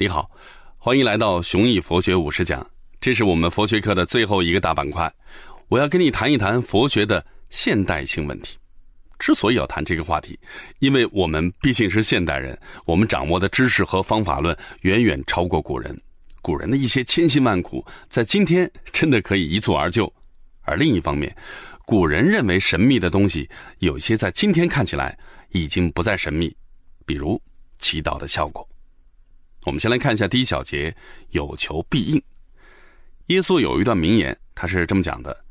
你好，欢迎来到雄毅佛学五十讲。这是我们佛学课的最后一个大板块，我要跟你谈一谈佛学的现代性问题。之所以要谈这个话题，因为我们毕竟是现代人，我们掌握的知识和方法论远远超过古人。古人的一些千辛万苦，在今天真的可以一蹴而就。而另一方面，古人认为神秘的东西，有些在今天看起来已经不再神秘，比如祈祷的效果。我们先来看一下第一小节，有求必应。耶稣有一段名言，他是这么讲的：“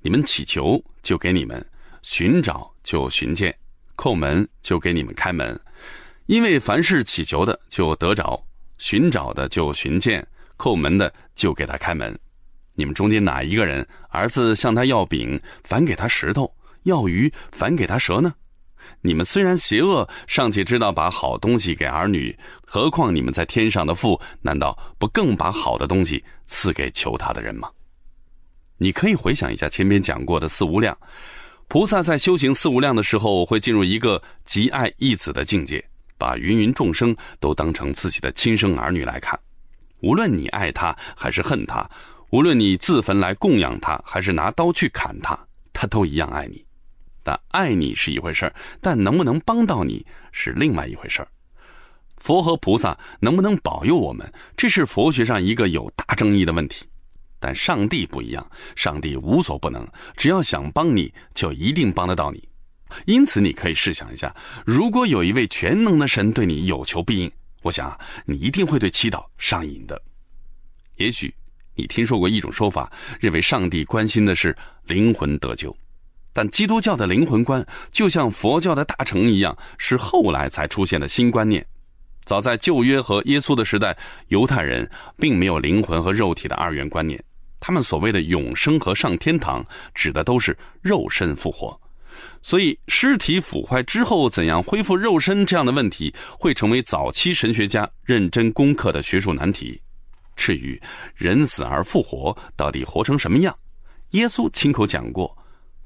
你们祈求，就给你们；寻找，就寻见；叩门，就给你们开门。因为凡是祈求的，就得着；寻找的，就寻见；叩门的，就给他开门。你们中间哪一个人，儿子向他要饼，反给他石头；要鱼，反给他蛇呢？”你们虽然邪恶，尚且知道把好东西给儿女，何况你们在天上的父，难道不更把好的东西赐给求他的人吗？你可以回想一下前面讲过的四无量，菩萨在修行四无量的时候，会进入一个极爱义子的境界，把芸芸众生都当成自己的亲生儿女来看，无论你爱他还是恨他，无论你自焚来供养他，还是拿刀去砍他，他都一样爱你。但爱你是一回事儿，但能不能帮到你是另外一回事儿。佛和菩萨能不能保佑我们，这是佛学上一个有大争议的问题。但上帝不一样，上帝无所不能，只要想帮你就一定帮得到你。因此，你可以试想一下，如果有一位全能的神对你有求必应，我想你一定会对祈祷上瘾的。也许你听说过一种说法，认为上帝关心的是灵魂得救。但基督教的灵魂观就像佛教的大乘一样，是后来才出现的新观念。早在旧约和耶稣的时代，犹太人并没有灵魂和肉体的二元观念。他们所谓的永生和上天堂，指的都是肉身复活。所以，尸体腐坏之后怎样恢复肉身这样的问题，会成为早期神学家认真攻克的学术难题。至于人死而复活，到底活成什么样，耶稣亲口讲过。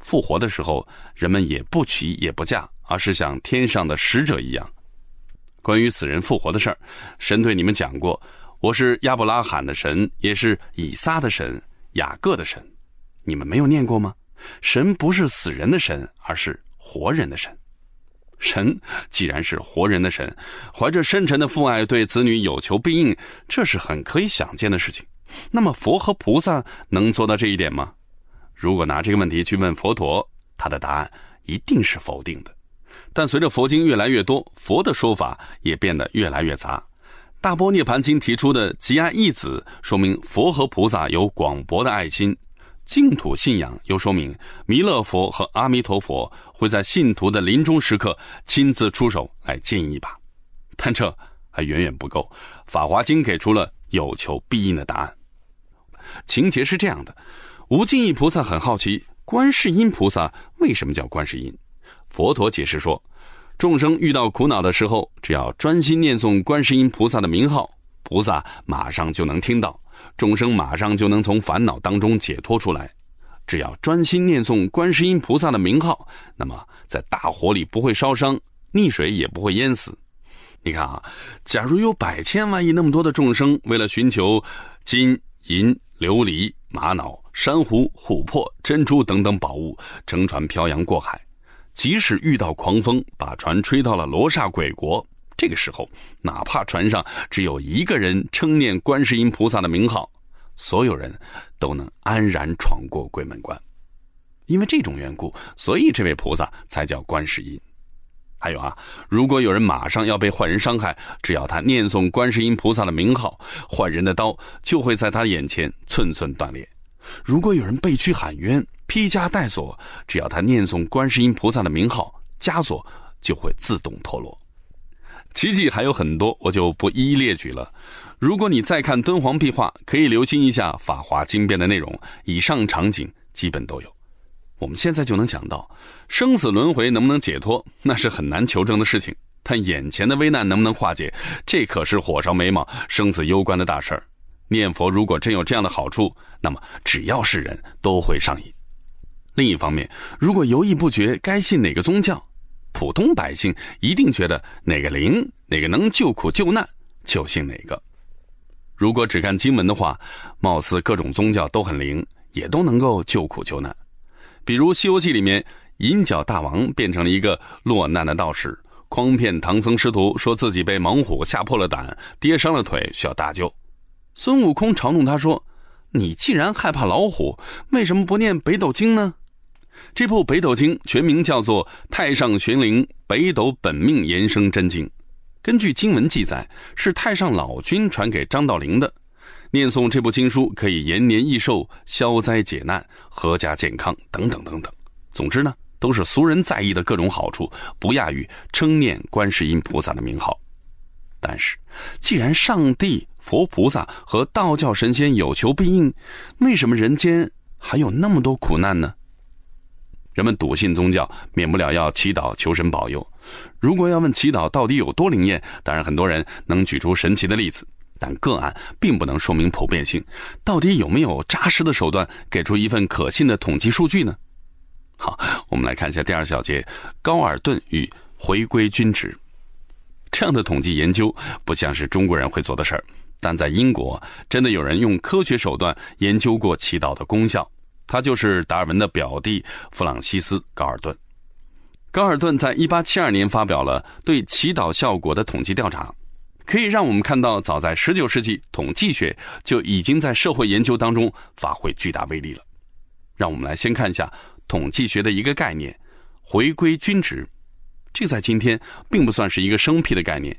复活的时候，人们也不娶也不嫁，而是像天上的使者一样。关于死人复活的事儿，神对你们讲过：“我是亚伯拉罕的神，也是以撒的神，雅各的神。”你们没有念过吗？神不是死人的神，而是活人的神。神既然是活人的神，怀着深沉的父爱对子女有求必应，这是很可以想见的事情。那么佛和菩萨能做到这一点吗？如果拿这个问题去问佛陀，他的答案一定是否定的。但随着佛经越来越多，佛的说法也变得越来越杂。大波涅盘经提出的极爱义子，说明佛和菩萨有广博的爱心；净土信仰又说明弥勒佛和阿弥陀佛会在信徒的临终时刻亲自出手来建一把。但这还远远不够。法华经给出了有求必应的答案。情节是这样的。无尽意菩萨很好奇，观世音菩萨为什么叫观世音？佛陀解释说，众生遇到苦恼的时候，只要专心念诵观世音菩萨的名号，菩萨马上就能听到，众生马上就能从烦恼当中解脱出来。只要专心念诵观世音菩萨的名号，那么在大火里不会烧伤，溺水也不会淹死。你看啊，假如有百千万亿那么多的众生，为了寻求金银琉璃玛瑙。珊瑚、琥珀、珍珠等等宝物，乘船漂洋过海，即使遇到狂风，把船吹到了罗刹鬼国，这个时候，哪怕船上只有一个人称念观世音菩萨的名号，所有人都能安然闯过鬼门关。因为这种缘故，所以这位菩萨才叫观世音。还有啊，如果有人马上要被坏人伤害，只要他念诵观世音菩萨的名号，坏人的刀就会在他眼前寸寸断裂。如果有人被屈喊冤、披枷带锁，只要他念诵观世音菩萨的名号，枷锁就会自动脱落。奇迹还有很多，我就不一一列举了。如果你再看敦煌壁画，可以留心一下《法华经变》的内容，以上场景基本都有。我们现在就能想到，生死轮回能不能解脱，那是很难求证的事情。但眼前的危难能不能化解，这可是火烧眉毛、生死攸关的大事儿。念佛如果真有这样的好处，那么只要是人都会上瘾。另一方面，如果犹豫不决该信哪个宗教，普通百姓一定觉得哪个灵、哪个能救苦救难，就信哪个。如果只看经文的话，貌似各种宗教都很灵，也都能够救苦救难。比如《西游记》里面，银角大王变成了一个落难的道士，诓骗唐僧师徒，说自己被猛虎吓破了胆，跌伤了腿，需要大救。孙悟空嘲弄他说：“你既然害怕老虎，为什么不念北斗经呢？”这部《北斗经》全名叫做《太上玄灵北斗本命延生真经》。根据经文记载，是太上老君传给张道陵的。念诵这部经书可以延年益寿、消灾解难、阖家健康等等等等。总之呢，都是俗人在意的各种好处，不亚于称念观世音菩萨的名号。但是，既然上帝、佛菩萨和道教神仙有求必应，为什么人间还有那么多苦难呢？人们笃信宗教，免不了要祈祷求神保佑。如果要问祈祷到底有多灵验，当然很多人能举出神奇的例子，但个案并不能说明普遍性。到底有没有扎实的手段给出一份可信的统计数据呢？好，我们来看一下第二小节：高尔顿与回归均值。这样的统计研究不像是中国人会做的事儿，但在英国真的有人用科学手段研究过祈祷的功效。他就是达尔文的表弟弗朗西斯·高尔顿。高尔顿在1872年发表了对祈祷效果的统计调查，可以让我们看到，早在19世纪，统计学就已经在社会研究当中发挥巨大威力了。让我们来先看一下统计学的一个概念——回归均值。这在今天并不算是一个生僻的概念，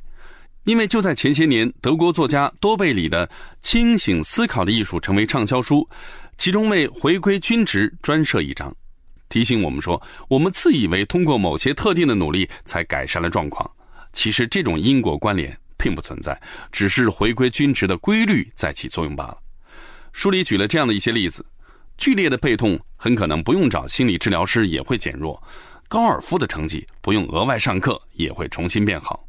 因为就在前些年，德国作家多贝里的《清醒思考的艺术》成为畅销书。其中为回归均值专设一章，提醒我们说，我们自以为通过某些特定的努力才改善了状况，其实这种因果关联并不存在，只是回归均值的规律在起作用罢了。书里举了这样的一些例子：剧烈的背痛很可能不用找心理治疗师也会减弱；高尔夫的成绩不用额外上课也会重新变好；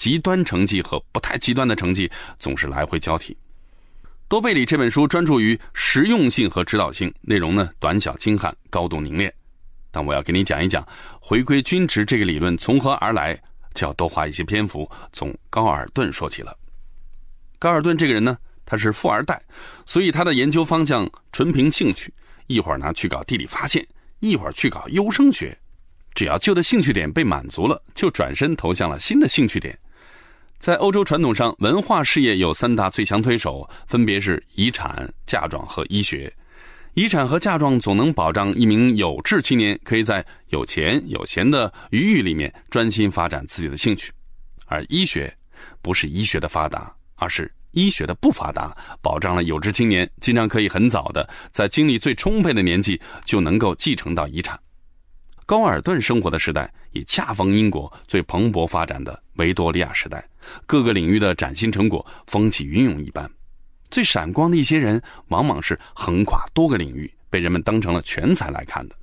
极端成绩和不太极端的成绩总是来回交替。多贝里这本书专注于实用性和指导性，内容呢短小精悍，高度凝练。但我要给你讲一讲回归均值这个理论从何而来，就要多花一些篇幅从高尔顿说起了。高尔顿这个人呢，他是富二代，所以他的研究方向纯凭兴趣，一会儿呢去搞地理发现，一会儿去搞优生学，只要旧的兴趣点被满足了，就转身投向了新的兴趣点。在欧洲传统上，文化事业有三大最强推手，分别是遗产、嫁妆和医学。遗产和嫁妆总能保障一名有志青年可以在有钱有闲的余裕里面专心发展自己的兴趣，而医学不是医学的发达，而是医学的不发达，保障了有志青年经常可以很早的在精力最充沛的年纪就能够继承到遗产。高尔顿生活的时代也恰逢英国最蓬勃发展的维多利亚时代，各个领域的崭新成果风起云涌一般。最闪光的一些人，往往是横跨多个领域，被人们当成了全才来看的。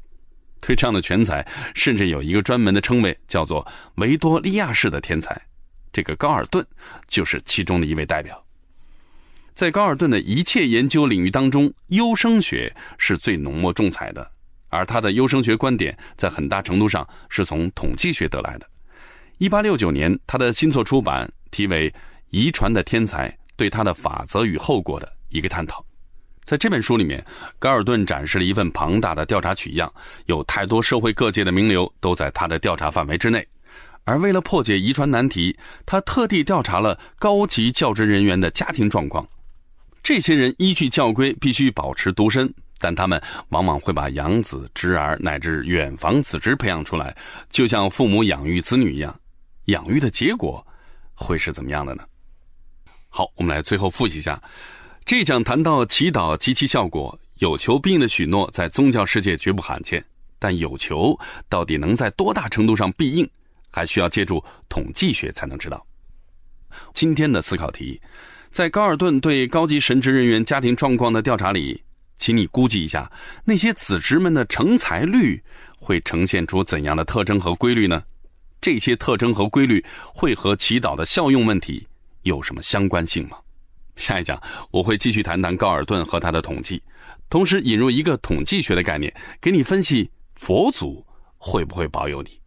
对这样的全才，甚至有一个专门的称谓，叫做“维多利亚式的天才”。这个高尔顿就是其中的一位代表。在高尔顿的一切研究领域当中，优生学是最浓墨重彩的。而他的优生学观点在很大程度上是从统计学得来的。一八六九年，他的新作出版，题为《遗传的天才：对他的法则与后果的一个探讨》。在这本书里面，高尔顿展示了一份庞大的调查取样，有太多社会各界的名流都在他的调查范围之内。而为了破解遗传难题，他特地调查了高级教职人员的家庭状况。这些人依据教规必须保持独身。但他们往往会把养子、侄儿乃至远房子侄培养出来，就像父母养育子女一样。养育的结果会是怎么样的呢？好，我们来最后复习一下。这讲谈到祈祷及其效果，有求必应的许诺在宗教世界绝不罕见。但有求到底能在多大程度上必应，还需要借助统计学才能知道。今天的思考题，在高尔顿对高级神职人员家庭状况的调查里。请你估计一下，那些子侄们的成才率会呈现出怎样的特征和规律呢？这些特征和规律会和祈祷的效用问题有什么相关性吗？下一讲我会继续谈谈高尔顿和他的统计，同时引入一个统计学的概念，给你分析佛祖会不会保佑你。